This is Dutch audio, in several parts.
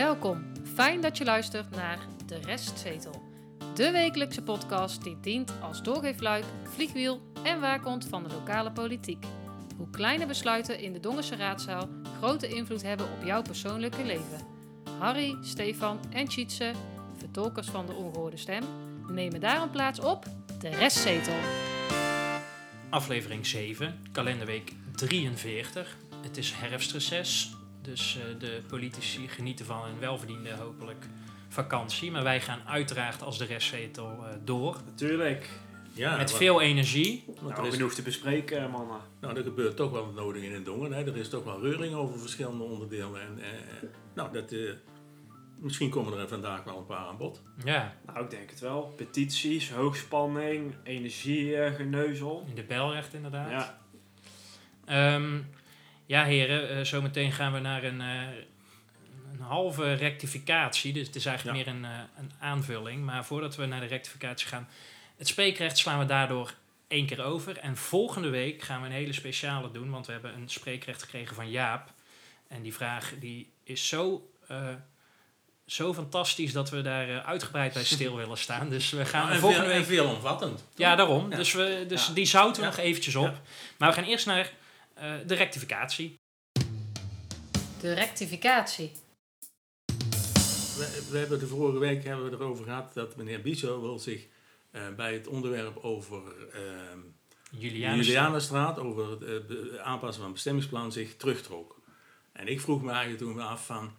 Welkom. Fijn dat je luistert naar De Restzetel. De wekelijkse podcast die dient als doorgeefluik, vliegwiel en waakhond van de lokale politiek. Hoe kleine besluiten in de Dongense raadzaal grote invloed hebben op jouw persoonlijke leven. Harry, Stefan en Tjitse, vertolkers van de ongehoorde stem, nemen daarom plaats op De Restzetel. Aflevering 7, kalenderweek 43. Het is herfstreces, dus eh, de politici genieten van een welverdiende hopelijk vakantie. Maar wij gaan uiteraard als de restzetel eh, door. Natuurlijk. Ja, met veel energie. want Nou, er, is, genoeg te bespreken, mannen. nou, er gebeurt toch wel het nodige in het dongen. Hè. Er is toch wel reuring over verschillende onderdelen. En, eh, nou, dat, eh, misschien komen er vandaag wel een paar aan bod. Ja, Nou, ik denk het wel. Petities, hoogspanning, energiegeneuzel. in de belrecht inderdaad. Ja, Ehm, ja, heren, eh, zometeen gaan we naar een, eh, een halve rectificatie. Dus het is eigenlijk Ja. meer een, eh, een aanvulling. Maar voordat we naar de rectificatie gaan, het spreekrecht slaan we daardoor één keer over. En volgende week gaan we een hele speciale doen, want we hebben een spreekrecht gekregen van Jaap. En die vraag die is zo, zo fantastisch dat we daar uitgebreid bij stil willen staan. Dus we gaan Nou, en, volgende veel, week en veelomvattend. ja, daarom. Ja. Dus, we, dus Ja. die zouten we Ja. nog eventjes op. Maar we gaan eerst naar eh, de rectificatie. De rectificatie. We, we hebben de vorige week hebben we erover gehad dat meneer Biso wil zich eh, bij het onderwerp over ehm Julianus. de Julianenstraat, over het eh, aanpassen van het bestemmingsplan, zich terugtrok. En ik vroeg me eigenlijk toen af van,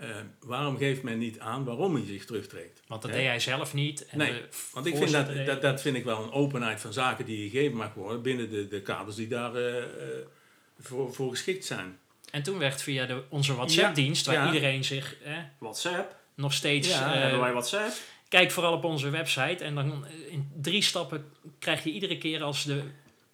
eh, waarom geeft men niet aan waarom hij zich terugtrekt? Want dat deed hij zelf niet. En Nee, Want ik vind dat, dat, dat vind ik wel een openheid van zaken die gegeven mag worden binnen de, de kaders die daar eh, eh, voor, voor geschikt zijn. En toen werd via de, onze WhatsApp-dienst, waar iedereen zich eh, WhatsApp. nog steeds... Ja, eh, hebben wij WhatsApp? kijk vooral op onze website. En dan eh, in drie stappen krijg je iedere keer als de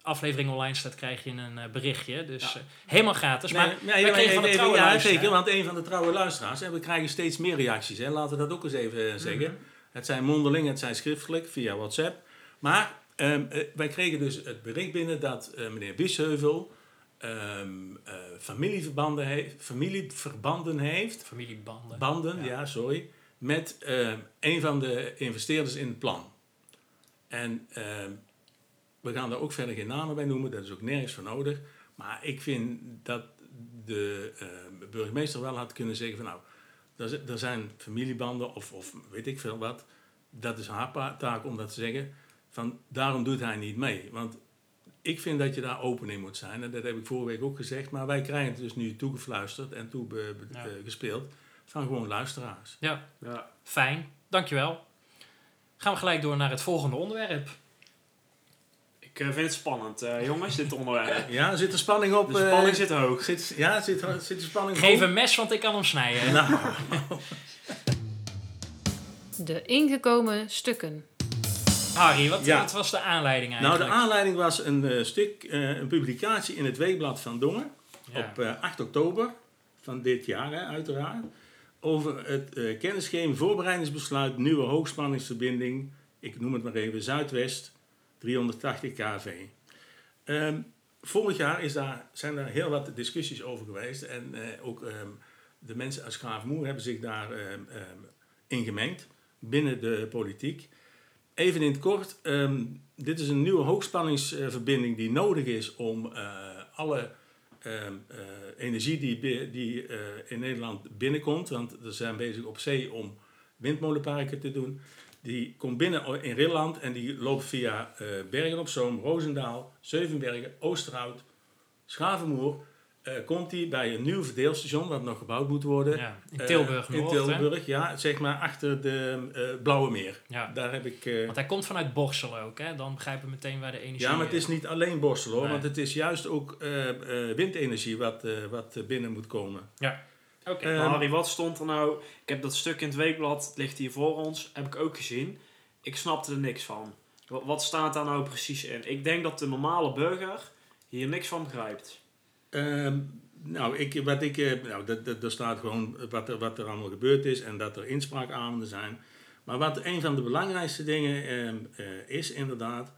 aflevering online staat, krijg je een eh, berichtje. Dus Ja. helemaal gratis. maar Nee, wij nee, kregen van de trouwe ja, zeker, want een van de trouwe luisteraars, en we krijgen steeds meer reacties, hè, laten we dat ook eens even zeggen. Mhm. Het zijn mondeling, het zijn schriftelijk, via WhatsApp. Maar ehm, eh, wij kregen dus het bericht binnen dat meneer Biesheuvel eh, familieverbanden, heeft, familieverbanden heeft Familiebanden. Banden, Ja. ja, sorry. Met ehm, een van de investeerders in het plan. En ehm, we gaan daar ook verder geen namen bij noemen, dat is ook nergens voor nodig. Maar ik vind dat de burgemeester wel had kunnen zeggen van nou, er, zi- zijn familiebanden of, of weet ik veel wat. Dat is haar taak om dat te zeggen. Van daarom doet hij niet mee. Want ik vind dat je daar open in moet zijn. En dat heb ik vorige week ook gezegd. Maar wij krijgen het dus nu toegefluisterd en toegespeeld Ja. gespeeld van gewoon luisteraars. Ja, Ja. fijn. Dankjewel. Gaan we gelijk door naar het volgende onderwerp. Ik eh, vind het spannend, eh, jongens, dit onderwerp. Ja, zit er spanning op? De eh, spanning zit hoog. zit, ja, zit, er- zit er spanning Geef op? een mes, want ik kan hem snijden. Nou, De ingekomen stukken. Harry, wat, Ja. wat was de aanleiding nou, eigenlijk? de aanleiding was een eh, stuk, eh, een publicatie in het Weekblad van Dongen. Ja. op eh, 8 oktober van dit jaar, hè, uiteraard. Over het eh kennisgeving voorbereidingsbesluit nieuwe hoogspanningsverbinding, ik noem het maar even Zuidwest 380 kV. Ehm, vorig jaar is daar, zijn daar heel wat discussies over geweest en eh, ook ehm, de mensen uit Schaafmoer hebben zich daar ehm, in gemengd binnen de politiek. Even in het kort, ehm, dit is een nieuwe hoogspanningsverbinding die nodig is om eh, alle ehm, eh, energie die, die eh, in Nederland binnenkomt, want we zijn bezig op zee om windmolenparken te doen. Die komt binnen in Rilland en die loopt via Bergen op Zoom, Roosendaal, Zevenbergen, Oosterhout, Schavenmoer. Eh, komt die bij een nieuw verdeelstation wat nog gebouwd moet worden. Ja, in Eh, Tilburg in Noord. hè? Tilburg, ja, zeg maar achter de eh, Blauwe Meer. Ja. Daar heb ik. eh, Want hij komt vanuit Borsel ook, hè? Dan begrijpen we meteen waar de energie... ja, maar het is niet alleen Borstel hoor, Nee. want het is juist ook eh, eh, windenergie wat, eh, wat binnen moet komen. Oké. Eh, Maar Harry, wat stond er nou? Ik heb dat stuk in het weekblad, het ligt hier voor ons, heb ik ook gezien. Ik snapte er niks van. Wat, wat staat daar nou precies in? Ik denk dat de normale burger hier niks van begrijpt. Ehm, nou, ik, wat ik, eh, nou dat, dat, er staat gewoon wat er, wat er allemaal gebeurd is en dat er inspraakavonden zijn. Maar wat een van de belangrijkste dingen ehm, eh, is inderdaad,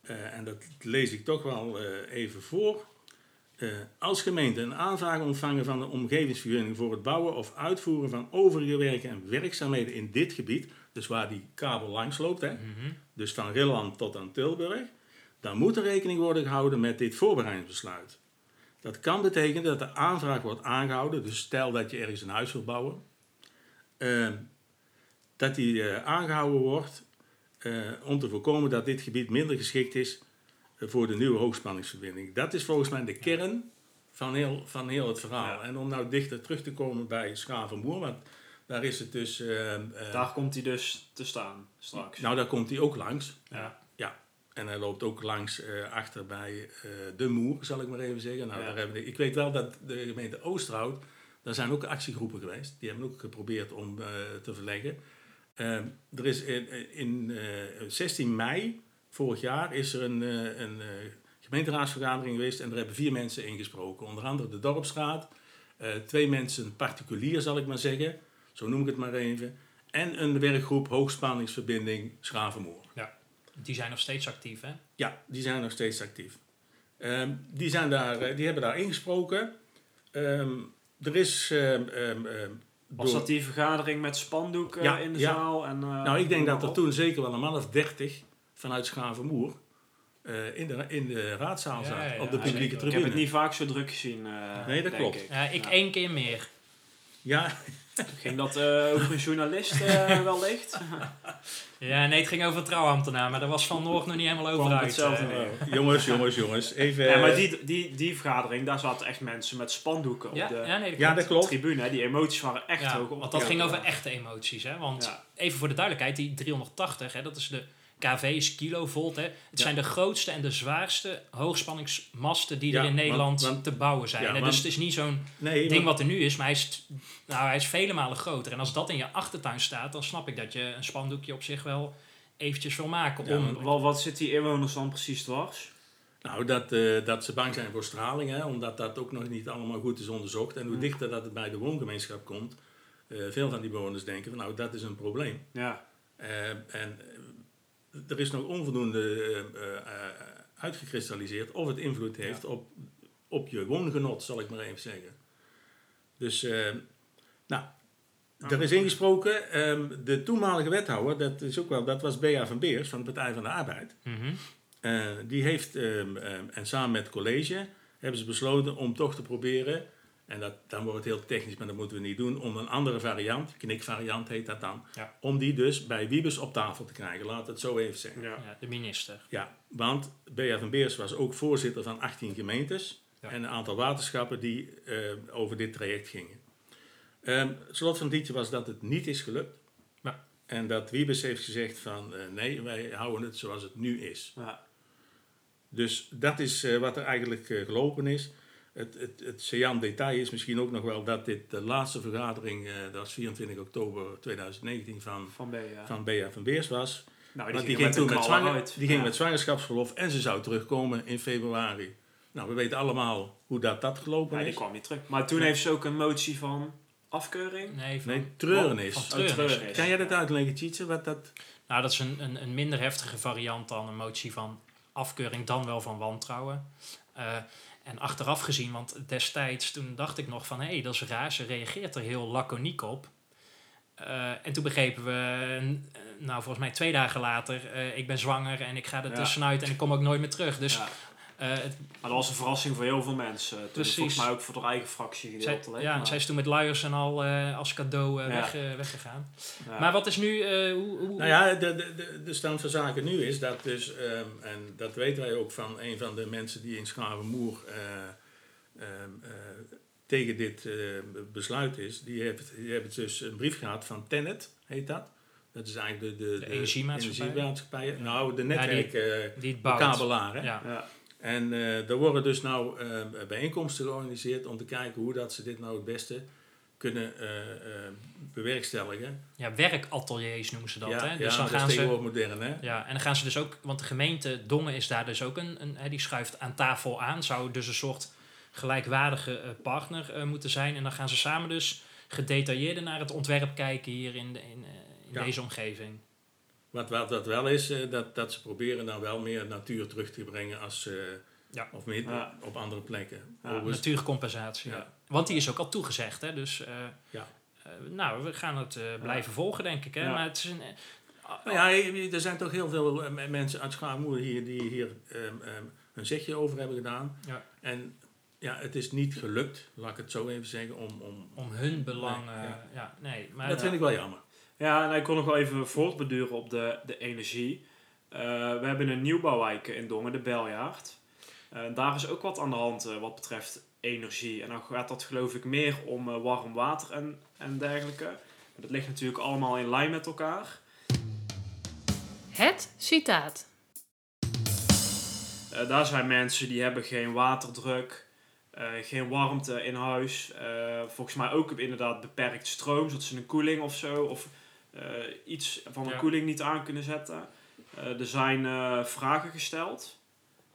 eh, en dat lees ik toch wel even voor. als gemeente een aanvraag ontvangen van de omgevingsvergunning voor het bouwen of uitvoeren van overige werken en werkzaamheden in dit gebied, dus waar die kabel langs loopt, hè, Mhm. dus van Rilland tot aan Tilburg, dan moet er rekening worden gehouden met dit voorbereidingsbesluit. Dat kan betekenen dat de aanvraag wordt aangehouden, dus stel dat je ergens een huis wilt bouwen, eh, dat die eh, aangehouden wordt eh, om te voorkomen dat dit gebied minder geschikt is eh, voor de nieuwe hoogspanningsverbinding. Dat is volgens mij de kern van heel, van heel het verhaal. Ja. En om nou dichter terug te komen bij Schavenmoer, want daar is het dus... eh, eh, Daar komt hij dus te staan straks. nou, daar komt hij ook langs. ja. En hij loopt ook langs eh, achter bij eh, de Moer, zal ik maar even zeggen. Nou, Ja. daar hebben ik weet wel dat de gemeente Oosterhout, daar zijn ook actiegroepen geweest. Die hebben ook geprobeerd om eh, te verleggen. Eh, er is in, in eh, 16 mei vorig jaar is er een, een gemeenteraadsvergadering geweest en daar hebben vier mensen ingesproken. Onder andere de Dorpsraad, twee mensen particulier zal ik maar zeggen, zo noem ik het maar even. En een werkgroep hoogspanningsverbinding Schravenmoer. Die zijn nog steeds actief, hè? Ja, die zijn nog steeds actief. Ehm, die, zijn daar, eh, die hebben daar ingesproken. Ehm, er is. ehm, ehm, ehm, Was door- dat die vergadering met spandoek eh, Ja, in de ja. zaal? En, eh, nou, ik denk dat er toen zeker wel een man of dertig vanuit Schavenmoer eh, in, de, in de raadzaal Ja, zaten, ja, op de ja, publieke zeker. Ik tribune. heb het niet vaak zo druk gezien. eh, Nee, dat denk klopt. Ik. Ja, ik Ja. één keer meer. Ja, Ging dat eh, over een journalist eh, wellicht? Ja, nee, het ging over een trouwambtenaar, maar daar was Van Noord nog niet helemaal over uit. hetzelfde niveau. jongens, jongens, jongens. Even. Ja, maar die, die, die vergadering, daar zaten echt mensen met spandoeken ja, op de ja, nee, dat ja, dat klopt. tribune. hè. Die emoties waren echt Ja, hoog op. want dat ging over echte emoties. Hè? Want Ja. even voor de duidelijkheid, die 380, hè, dat is de KV's kilovolt. Hè? Het Ja. zijn de grootste en de zwaarste hoogspanningsmasten die Ja, er in Nederland want- te bouwen zijn. Ja, hè? want- dus het is niet zo'n nee, ding want- wat er nu is, maar hij is, t- nou, hij is vele malen groter. En als dat in je achtertuin staat, dan snap ik dat je een spandoekje op zich wel eventjes wil maken. Ja, om, Wat, wat zit die inwoners dan precies dwars? Nou, dat, eh, dat ze bang zijn voor straling, hè, omdat dat ook nog niet allemaal goed is onderzocht. En hoe Hmm. dichter dat het bij de woongemeenschap komt, eh, veel van die bewoners denken van nou, dat is een probleem. Ja, Eh, en er is nog onvoldoende eh, eh, uitgekristalliseerd of het invloed heeft op, op je woongenot, zal ik maar even zeggen. Dus, eh, nou, er is ingesproken. ehm, de toenmalige wethouder, dat, is ook wel, dat was Bea van Beers van de Partij van de Arbeid. Mhm. Die heeft, ehm, ehm, en samen met het college, hebben ze besloten om toch te proberen, en dat, dan wordt het heel technisch, maar dat moeten we niet doen, om een andere variant, knikvariant heet dat dan, Ja. om die dus bij Wiebes op tafel te krijgen, laat het zo even zeggen. ja. ja, de minister. Ja, want Bea van Beers was ook voorzitter van 18 gemeentes Ja. en een aantal waterschappen die eh, over dit traject gingen. Ehm, het slot van het liedje was dat het niet is gelukt. Ja. En dat Wiebes heeft gezegd van eh, nee, wij houden het zoals het nu is. Ja. Dus dat is eh, wat er eigenlijk gelopen is. Het, het, het saillant detail is misschien ook nog wel dat dit de laatste vergadering, eh, dat was 24 oktober 2019, van, Van B, ja. van Bea van Beers was. nou, die, die ging, toen met met, een knaller zwanger, die ging Ja. met zwangerschapsverlof en ze zou terugkomen in februari. Nou, we weten allemaal hoe dat, dat gelopen Ja, die is. kwam niet terug. Maar toen heeft ze ook een motie van afkeuring. Nee, van, Nee, treurenis. Van Oh, treurenis. Kan jij dat uitleggen, Tjitse? Wat dat... Nou, dat is een, een, een minder heftige variant dan een motie van afkeuring, dan wel van wantrouwen. Eh, en achteraf gezien, want destijds toen dacht ik nog van... hé, hey, dat is raar, ze reageert er heel laconiek op. Eh, en toen begrepen we, eh, nou volgens mij twee dagen later... eh, ik ben zwanger en ik ga er Ja. tussenuit en ik kom ook nooit meer terug. Dus Ja. Eh, het- Maar dat was een verrassing voor heel veel mensen. Toen Precies. Volgens mij ook voor de eigen fractie zij, gedeeltelijk. ja, en maar- zij is toen met luiers en al eh, als cadeau eh, Ja. weg, eh, weggegaan. ja. Maar wat is nu... eh, hoe, hoe, Nou ja, de, de, de, de stand van zaken nu is dat dus, ehm, en dat weten wij ook van een van de mensen die in Schavenmoer eh, ehm, eh, tegen dit eh, besluit is, die heeft, die heeft dus een brief gehad van Tenet, heet dat. Dat is eigenlijk de, de, De energiemaatschappij. energiemaatschappij. Nou, de Ja, die- netwerk, eh, die het de bouwt. kabelaar. Hè? Ja. ja. En eh er worden dus nou eh, bijeenkomsten georganiseerd om te kijken hoe dat ze dit nou het beste kunnen eh, bewerkstelligen. ja, werkateliers noemen ze dat. ja, hè? ja, Dus dan dat is gaan ze, modern, hè? ja, en dan gaan ze dus ook, want de gemeente Dongen is daar dus ook een, een hè, die schuift aan tafel aan, zou dus een soort gelijkwaardige partner moeten zijn. En dan gaan ze samen dus gedetailleerder naar het ontwerp kijken hier in, de, in, in Ja. deze omgeving. Wat, wat dat wel is, eh, dat, dat ze proberen dan wel meer natuur terug te brengen als, eh, Ja. Of meer Ja. op andere plekken. Ja, Natuurcompensatie. Want die is ook al toegezegd. Hè? Dus eh, Ja. nou, we gaan het blijven volgen, denk ik. Hè? Maar het is een, Nou ja, er zijn toch heel veel mensen uit Schaarmoer hier die hier ehm, ehm, een zegje over hebben gedaan. Ja. En ja, het is niet gelukt, laat ik het zo even zeggen, om... om om hun belang. Nee, ja. ja. nee. Maar dat vind ik wel jammer. Ja, en ik kon nog wel even voortbeduren op de, de energie. Eh, we hebben een nieuwbouwwijk in Dongen, de Beljaard. Eh, daar is ook wat aan de hand eh, wat betreft energie. En dan gaat dat geloof ik meer om warm water en, en dergelijke. Maar dat ligt natuurlijk allemaal in lijn met elkaar. Het citaat. Daar zijn mensen die hebben geen waterdruk, geen warmte in huis. Volgens mij ook inderdaad beperkt stroom, zodat ze een koeling of zo, of iets van Ja. koeling niet aan kunnen zetten. Eh, er zijn eh, vragen gesteld.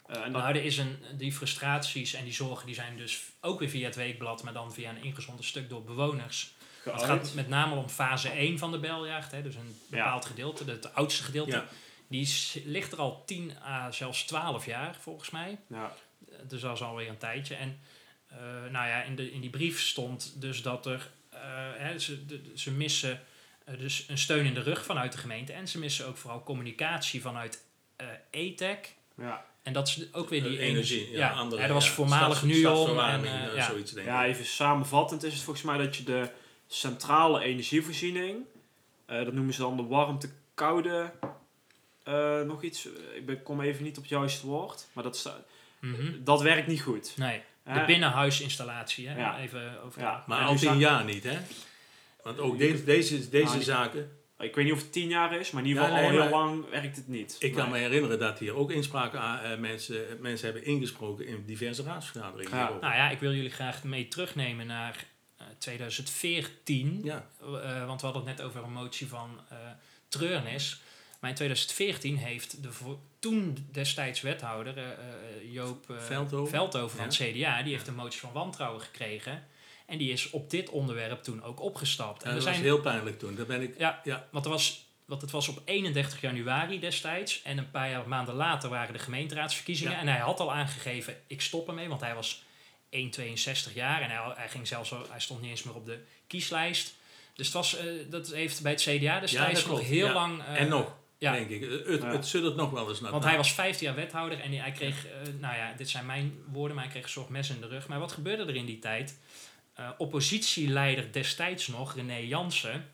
Eh, en dat, Nou, er is een, die frustraties en die zorgen die zijn dus ook weer via het weekblad, maar dan via een ingezonden stuk door bewoners. Het geuit. gaat met name om fase 1 van de beljacht, hè, dus een bepaald gedeelte, het oudste gedeelte. Ja. Die ligt er al 10 à zelfs 12 jaar volgens mij. Ja, Eh, Dus dat is alweer een tijdje. En eh, nou ja, in, de, in die brief stond dus dat er, eh, hè, ze, de- ze missen eh, dus een steun in de rug vanuit de gemeente. En ze missen ook vooral communicatie vanuit eh ETEC. ja. En dat is ook weer die Eh, energie, ja, Ja, andere, hè, dat was ja, voormalig stads- NUON. En, eh, eh, ja. zoiets denk ja, ik. even samenvattend is het volgens mij dat je de centrale energievoorziening, eh, dat noemen ze dan de warmte-koude, eh, nog iets, eh, ik ben, kom even niet op het juiste woord, maar dat, Mhm. dat werkt niet goed. Nee, de binnenhuisinstallatie. Hè? Ja. Even over. Ja. Maar al nu tien jaar niet, hè? Want ook deze, deze, deze Ah, die- zaken... Ik weet niet of het tien jaar is, maar in ieder Ja, geval nee, al heel lang werkt het niet. Ik kan Nee. me herinneren dat hier ook inspraken eh, mensen, mensen hebben ingesproken in diverse raadsvergaderingen. Ja. hierover. Nou ja, ik wil jullie graag mee terugnemen naar eh, 2014. ja. Eh, want we hadden het net over een motie van eh treurnis. Maar in 2014 heeft de toen destijds wethouder eh, eh, Joop eh, Veldhoven. van het CDA... die heeft een motie van wantrouwen gekregen. En die is op dit onderwerp toen ook opgestapt. En En dat er was zijn, heel pijnlijk toen. Daar ben ik... ja, Ja. Want, er was, want het was op 31 januari destijds. En een paar jaar, maanden later waren de gemeenteraadsverkiezingen. Ja. En hij had al aangegeven, ik stop ermee. Want hij was 1,62 jaar. En hij, hij, ging zelfs, al- hij stond niet eens meer op de kieslijst. Dus het was, eh, dat heeft bij het CDA destijds dat nog heel Ja. lang... eh, en nog, ja. denk ik. Het, Ja. het suddert nog wel eens naar Want hij was 15 jaar wethouder en hij kreeg, eh, nou ja, dit zijn mijn woorden, maar hij kreeg een soort mes in de rug. Maar wat gebeurde er in die tijd? Eh, oppositieleider destijds nog, René Jansen,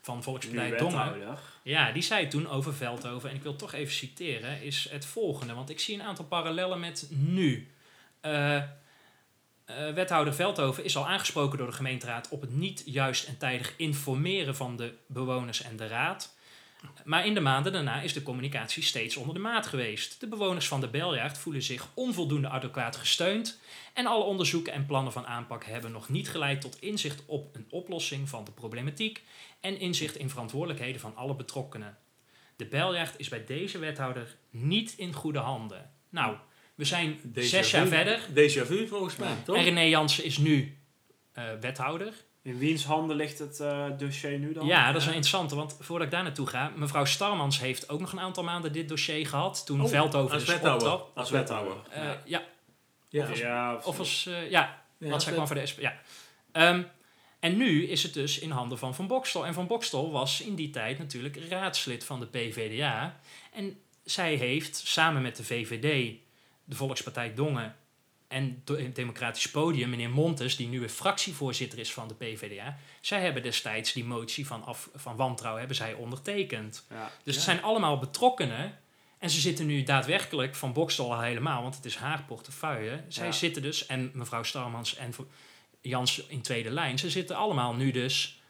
van Volkspartij Dongen. Ja, die zei toen over Veldhoven, en ik wil toch even citeren, is het volgende. Want ik zie een aantal parallellen met nu. Eh, eh, wethouder Veldhoven is al aangesproken door de gemeenteraad op het niet juist en tijdig informeren van de bewoners en de raad. Maar in de maanden daarna is de communicatie steeds onder de maat geweest. De bewoners van de Beljaard voelen zich onvoldoende adequaat gesteund. En alle onderzoeken en plannen van aanpak hebben nog niet geleid tot inzicht op een oplossing van de problematiek en inzicht in verantwoordelijkheden van alle betrokkenen. De Beljaard is bij deze wethouder niet in goede handen. Nou, we zijn Déjà zes jaar verder Déjà vu volgens mij, Ja. toch? en René Jansen is nu eh, wethouder. In wiens handen ligt het eh, dossier nu dan? Ja, dat is een interessante, want voordat ik daar naartoe ga, mevrouw Starmans heeft ook nog een aantal maanden dit dossier gehad. Toen Oh, Veldhoven als wethouder. optrad. Als wethouder. Eh, Ja. ja, Ja. Of, ja, of als, eh, ja, Ja, want zij kwam voor de SP. Ja. Ehm, en nu is het dus in handen van Van Bokstel. En Van Bokstel was in die tijd natuurlijk raadslid van de PVDA. En zij heeft samen met de VVD, de Volkspartij Dongen en het Democratisch Podium, meneer Montes, die nu weer fractievoorzitter is van de PVDA. Zij hebben destijds die motie van, af, van wantrouwen hebben zij ondertekend. ja. Dus het Ja. zijn allemaal betrokkenen. En ze zitten nu daadwerkelijk, van Bokstel al helemaal, want het is haar portefeuille. Zij Ja. zitten dus, en mevrouw Starmans en Jans in tweede lijn, ze zitten allemaal nu dus.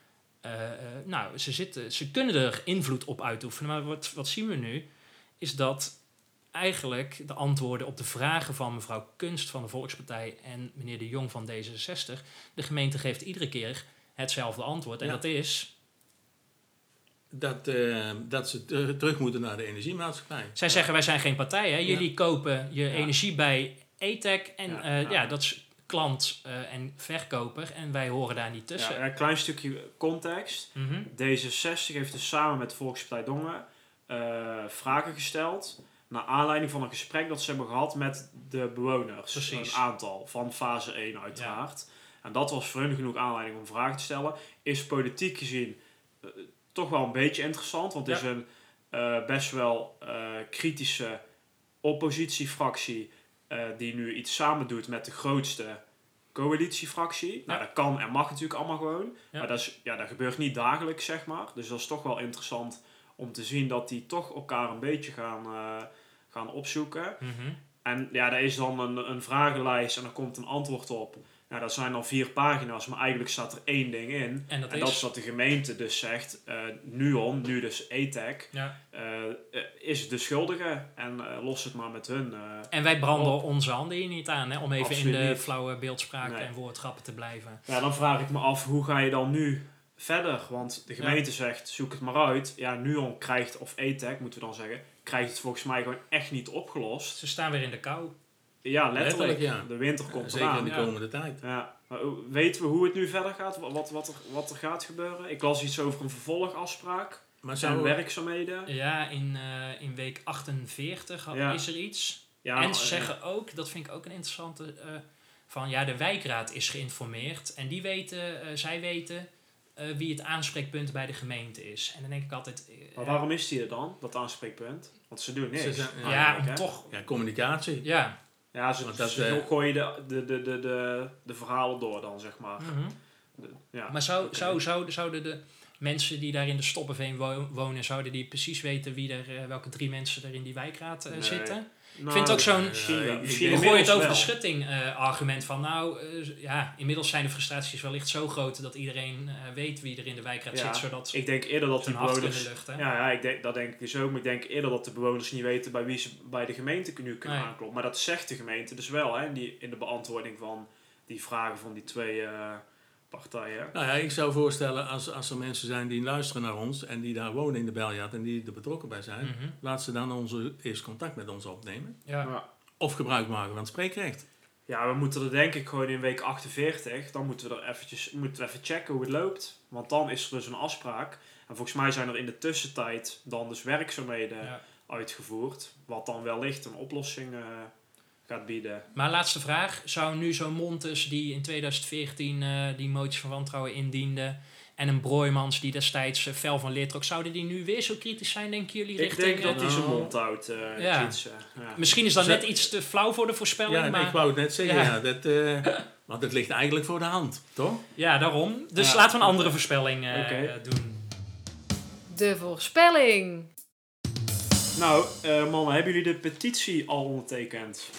eh, eh, nou, ze, zitten, ze kunnen er invloed op uitoefenen. Maar wat, wat zien we nu? Is dat eigenlijk de antwoorden op de vragen van mevrouw Kunst van de Volkspartij en meneer De Jong van D66. De gemeente geeft iedere keer hetzelfde antwoord. En Ja. dat is. Dat, eh, dat ze ter- terug moeten naar de energiemaatschappij. Zij zeggen, wij zijn geen partij. Hè? Jullie kopen je energie bij ETEC. En Ja, ja, dat is klant eh, en verkoper. En wij horen daar niet tussen. Ja, een klein stukje context. Mhm. D66 heeft dus samen met de Volkspartij Dongen eh, vragen gesteld naar aanleiding van een gesprek dat ze hebben gehad met de bewoners. Precies. Een aantal, van fase 1 uiteraard. En dat was voor hun genoeg aanleiding om vragen te stellen. Is politiek gezien eh, toch wel een beetje interessant, want het is een eh, best wel eh, kritische oppositiefractie die nu iets samen doet met de grootste coalitiefractie. Nou, dat kan en mag natuurlijk allemaal gewoon. Ja. Maar dat, is, ja, dat gebeurt niet dagelijks, zeg maar. Dus dat is toch wel interessant om te zien dat die toch elkaar een beetje gaan, gaan opzoeken. Mhm. En ja, daar is dan een, een vragenlijst en er komt een antwoord op. Nou, dat zijn dan vier pagina's, maar eigenlijk staat er één ding in. En dat en is... dat is dat de gemeente dus zegt, eh NUON, nu dus ETEC, Ja. eh, eh, is de schuldige en los het maar met hun. En wij branden onze handen hier niet aan, hè, om even Absoluut in de niet. flauwe beeldspraak Nee. en woordgrappen te blijven. Ja, dan vraag ik me af, hoe ga je dan nu verder? Want de gemeente zegt, zoek het maar uit. Ja, NUON krijgt, of ETEC moeten we dan zeggen, krijgt het volgens mij gewoon echt niet opgelost. Ze staan weer in de kou. Ja, letterlijk. Letterlijk, ja. De winter komt Zeker in eraan. de ja. komende tijd. Ja, maar hoe- weten we hoe het nu verder gaat? Wat, wat, wat, er, wat er gaat gebeuren? Ik las iets over een vervolgafspraak. Maar Zijn werkzaamheden. Ja, in, eh, in week 48 had- Ja. is er iets. Ja, en ze eh, zeggen ook, dat vind ik ook een interessante, eh, van ja, de wijkraad is geïnformeerd. En die weten, eh, zij weten eh, wie het aanspreekpunt bij de gemeente is. En dan denk ik altijd, eh, Maar waarom is die er dan, dat aanspreekpunt? Want ze doen niks. Ze zijn- ja, om toch, ja, communicatie. ja. Ja, ze, dat, ze eh, gooien de, de, de, de, de, de verhalen door dan, zeg maar. Mhm. De- ja. Maar zou, zou, zou, zouden de mensen die daar in de Stoppenveen wo- wonen, zouden die precies weten wie er, eh, welke drie mensen er in die wijkraad eh, Nee. zitten? Nou, vind het ook zo'n-. Ja, ik gooi je het over de schutting eh, argument van, nou eh, ja, inmiddels zijn de frustraties wellicht zo groot dat iedereen eh, weet wie er in de wijkraad Ja, zit, zodat ze Ik denk eerder dat die bewoners... kunnen luchten. Ja, ja ik denk, dat denk ik dus ook. Maar ik denk eerder dat de bewoners niet weten bij wie ze bij de gemeente nu kunnen Nee. aankloppen. Maar dat zegt de gemeente dus wel, hè, in, die, in de beantwoording van die vragen van die twee partijen. Nou ja, ik zou voorstellen, als, als er mensen zijn die luisteren naar ons en die daar wonen in de Beljaard en die er betrokken bij zijn, Mhm. laat ze dan onze, eerst contact met ons opnemen. ja. Ja. Of gebruik maken van het spreekrecht. Ja, we moeten er denk ik gewoon in week 48, dan moeten we er eventjes moeten we even checken hoe het loopt. Want dan is er dus een afspraak. En volgens mij zijn er in de tussentijd dan dus werkzaamheden Ja. uitgevoerd. Wat dan wellicht een oplossing eh, gaat bieden. Maar laatste vraag. Zou nu zo'n Montes die in 2014 eh, die motie van wantrouwen indiende... en een Broijmans die destijds uh, fel van leer trok... zouden die nu weer zo kritisch zijn, denken jullie? Ik richting, denk dat eh, hij zijn Nou, mond houdt, eh ja. Misschien is dat Ze- net iets te flauw voor de voorspelling, Ja, nee, maar... ik wou het net zeggen, Ja. ja. dat, eh, want het ligt eigenlijk voor de hand, toch? Ja, daarom. Dus Ja. laten we een andere voorspelling eh, eh, doen. De voorspelling. Nou, eh, mannen, hebben jullie de petitie al ondertekend?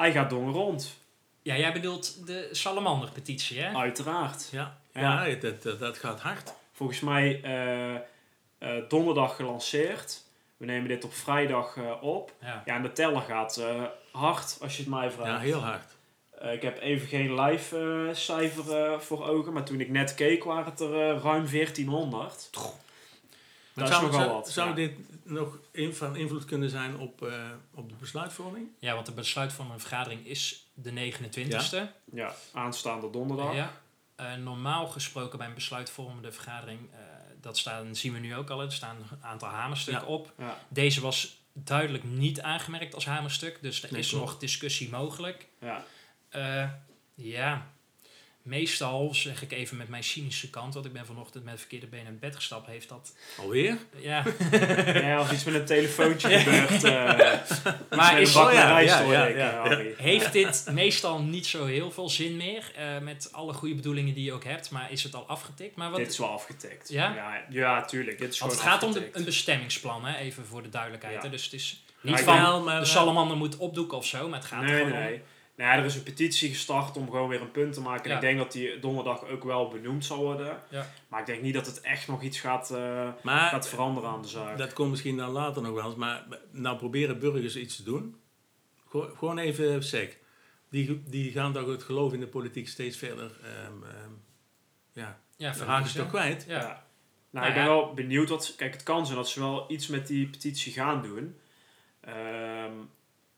Hij gaat dongen rond, Ja, jij bedoelt de Salamander-petitie, hè? uiteraard. Ja, Ja. ja. dat, dat, dat gaat hard. Volgens mij eh, eh, donderdag gelanceerd. We nemen dit op vrijdag eh, op. Ja. Ja, en de teller gaat eh, hard, als je het mij vraagt. Ja, heel hard. Eh, ik heb even geen live eh, cijfer voor ogen, maar toen ik net keek waren het er ruim 1400. Maar Dat is zou, nogal zou, wat, zou ja. dit nog in, van invloed kunnen zijn op, eh, op de besluitvorming? ja, want de besluit van een vergadering is de 29e. Ja, aanstaande donderdag. Ja. Eh, normaal gesproken bij een besluitvormende vergadering, eh, dat staan, zien we nu ook al, er staan een aantal hamerstukken Ja. op. Ja. Deze was duidelijk niet aangemerkt als hamerstuk, dus er Nee, is klopt. nog discussie mogelijk. Ja. Eh, ja, meestal zeg ik even met mijn cynische kant, want ik ben vanochtend met verkeerde benen in bed gestapt, heeft dat... Alweer? Ja, ja, als iets met een telefoontje gebeurt. eh maar is, oh ja, met rijst, ja, hoor ja, ik, ja, eh, heeft dit meestal niet zo heel veel zin meer, eh, met alle goede bedoelingen die je ook hebt, maar is het al afgetikt? Maar wat, Dit is wel afgetikt. Ja? Ja, ja tuurlijk. Dit is want gewoon het gaat om de, een bestemmingsplan, hè, even voor de duidelijkheid. Hè, dus het is niet van maar de salamander moet opdoeken of zo, maar het gaat er Nee, gewoon nee, om. Nou ja, er is een petitie gestart om gewoon weer een punt te maken. En Ja. ik denk dat die donderdag ook wel benoemd zal worden. Ja. Maar ik denk niet dat het echt nog iets gaat, eh, Maar gaat veranderen aan de zaak. dat komt misschien dan later nog wel eens. Maar nou proberen burgers iets te doen. Go- gewoon even sec. Die, die gaan toch het geloof in de politiek steeds verder. ehm ehm ja, Ja, raken ze toch kwijt. Ja. Ja. Nou, Nou ik ben ja. wel benieuwd wat. Kijk, het kan zijn dat ze wel iets met die petitie gaan doen. Ehm,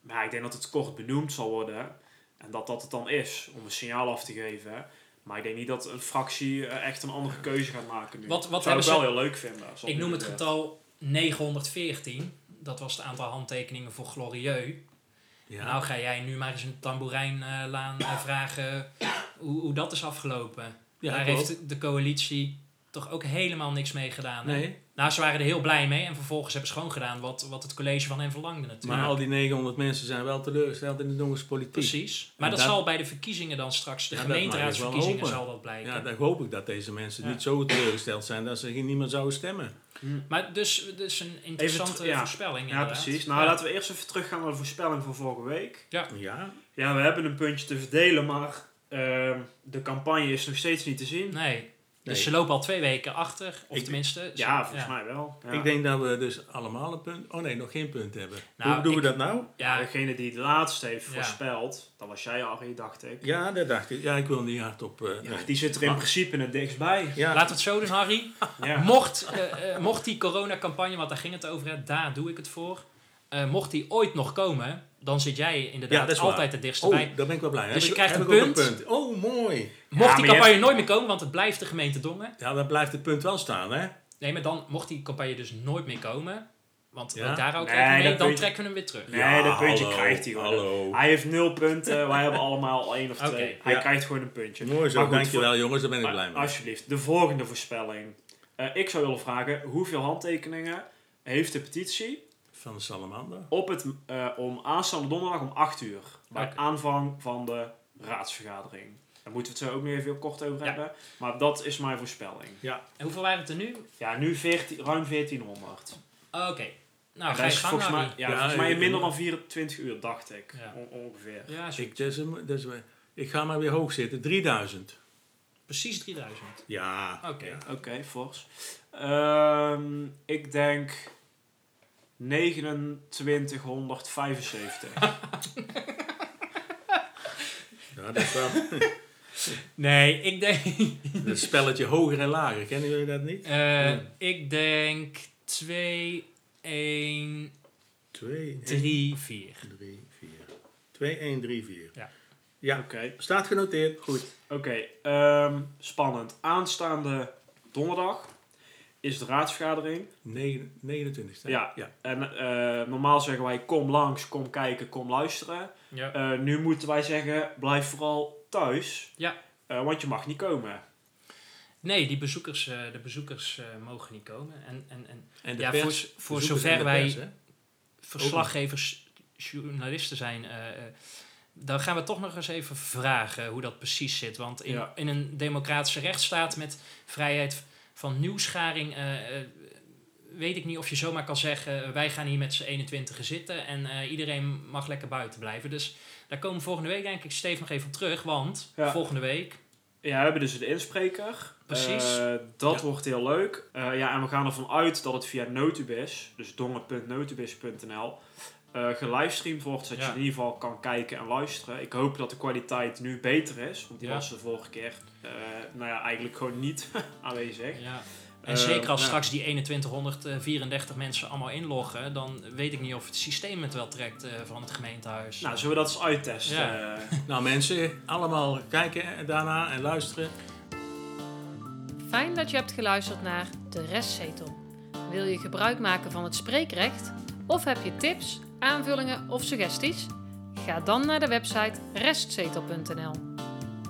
maar ik denk dat het kort benoemd zal worden. En dat dat het dan is, om een signaal af te geven. Maar ik denk niet dat een fractie eh, echt een andere keuze gaat maken nu. Wat- wat Zou ik wel heel leuk vinden. Ik noem het getal 914. dat was het aantal handtekeningen voor Glorieux. Ja. Nou ga jij nu maar eens een tamboerijnlaan uh, vragen hoe, hoe dat is afgelopen. ja, Daar heeft de coalitie toch ook helemaal niks mee gedaan. hè? Nee, Nou, ze waren er heel blij mee en vervolgens hebben ze gewoon gedaan wat, wat het college van hen verlangde natuurlijk. maar al die 900 mensen zijn wel teleurgesteld in de Nederlandse politiek. Precies. Maar dat, dat- zal bij de verkiezingen dan straks, de Ja, je gemeenteraadsverkiezingen zal dat blijken. Ja, dan hoop ik dat deze mensen Ja. niet zo teleurgesteld zijn dat ze geen niemand zouden stemmen. Maar dus, dus een interessante ter- ja. voorspelling Ja, inderdaad. precies. Nou, Ja. laten we eerst even teruggaan naar de voorspelling van vorige week. Ja, Ja, we hebben een puntje te verdelen, maar ehm, de campagne is nog steeds niet te zien. Nee. Dus Nee. ze lopen al twee weken achter. Of Ik- tenminste... Ja, volgens mij wel. Ja. ik denk dat we dus allemaal een punt... Oh nee, nog geen punt hebben. Nou, Hoe doen ik- we dat nou? Ja, Ja, degene die het laatst heeft Ja. voorspeld, dat was jij, Arie, dacht ik. Ja, dat dacht ik. Ja, ik wil niet hardop... eh Ja, nee. die zit er in Maar- principe het dichtst bij. laten we het zo doen, Harry. Ja. Mocht, eh, eh, mocht die coronacampagne, want daar ging het over, hè, daar doe ik het voor. Eh, mocht die ooit nog komen, dan zit jij Ja, inderdaad dat is waar. altijd het dichtste Oh, bij. daar ben ik wel blij. Dus Heb je ik- krijgt een ik ook punt. Oh, mooi. Mocht die campagne hebt- nooit meer komen, want het blijft de gemeente Dongen. Ja, dan blijft het punt wel staan, hè? Nee, maar dan mocht die campagne dus nooit meer komen. Want Ja? ook daar ook Nee, mee, dan puntje- trekken we hem weer terug. Nee, dat puntje hallo, krijgt hij gewoon. Hallo. Hij heeft nul punten, wij hebben allemaal al één of Oké, twee. Hij ja. krijgt gewoon een puntje. Mooi zo, goed, dankjewel jongens, daar ben ik blij mee. Alsjeblieft, de volgende voorspelling. Eh, ik zou willen vragen, hoeveel handtekeningen heeft de petitie Van de salamander. op het, eh, om aanstaande donderdag om 8 uur. Bij aanvang van de raadsvergadering. Daar moeten we het zo ook nog even heel kort over Ja. hebben. Maar dat is mijn voorspelling. En hoeveel waren het er nu? Ja, nu 14, ruim 1400. Oké. Nou, ga dat je is gang, volgens mij, ja, Ja, volgens mij in ik- minder dan 24 uur, dacht ik. Ja. On- ongeveer. Ja, zo- Ik, dus, dus, ik ga maar weer hoog zitten. 3000. precies 3000. Ja. Oké. ja. Oké, fors. Ehm, ik denk 2975. Ja, dat is wel Nee, ik denk... het spelletje hoger en lager. Kennen jullie dat niet? eh, Ik denk 2, 1, 2, 3, 4. 3, 4. 2, 1, 3, 4. Ja. Ja, Oké, staat genoteerd. goed. Oké, ehm, spannend. Aanstaande donderdag is de raadsvergadering. 9, 29. hè? Ja. ja. En eh, normaal zeggen wij kom langs, kom kijken, kom luisteren. Ja. Eh, nu moeten wij zeggen blijf vooral thuis. Ja. Eh, want je mag niet komen. Nee, die bezoekers, eh, de bezoekers eh, mogen niet komen. En, en, en En de Ja, pers, voor- voor zover wij- pers, verslaggevers, journalisten zijn... eh, eh, dan gaan we toch nog eens even vragen hoe dat precies zit. Want in, Ja. in een democratische rechtsstaat met vrijheid van nieuwsgaring... eh, eh, weet ik niet of je zomaar kan zeggen... wij gaan hier met z'n 21 zitten en eh, iedereen mag lekker buiten blijven. Dus daar komen we volgende week denk ik Steve nog even op terug. Want Ja. volgende week... Ja, we hebben dus de inspreker. Precies. Eh, dat Ja. wordt heel leuk. Eh, ja, en we gaan ervan uit dat het via Notubis, dus dongen.notubis.nl, eh gelivestreamd wordt, zodat Ja. je in ieder geval kan kijken en luisteren. Ik hoop dat de kwaliteit nu beter is, want die Ja. was de vorige keer, eh, nou ja, eigenlijk gewoon niet aanwezig. Ja. En Eh, zeker als ja. straks die 2134 mensen allemaal inloggen, dan weet ik niet of het systeem het wel trekt eh, van het gemeentehuis. Nou, zullen we dat eens uittesten? Ja. Eh, Nou mensen, allemaal kijken daarna en luisteren. Fijn dat je hebt geluisterd naar De Restzetel. Wil je gebruik maken van het spreekrecht? Of heb je tips, aanvullingen of suggesties? Ga dan naar de website restzetel.nl.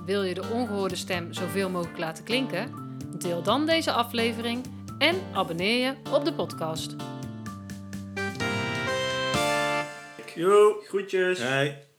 Wil je de ongehoorde stem zoveel mogelijk laten klinken? Deel dan deze aflevering en abonneer je op de podcast. Jo, groetjes. Hey.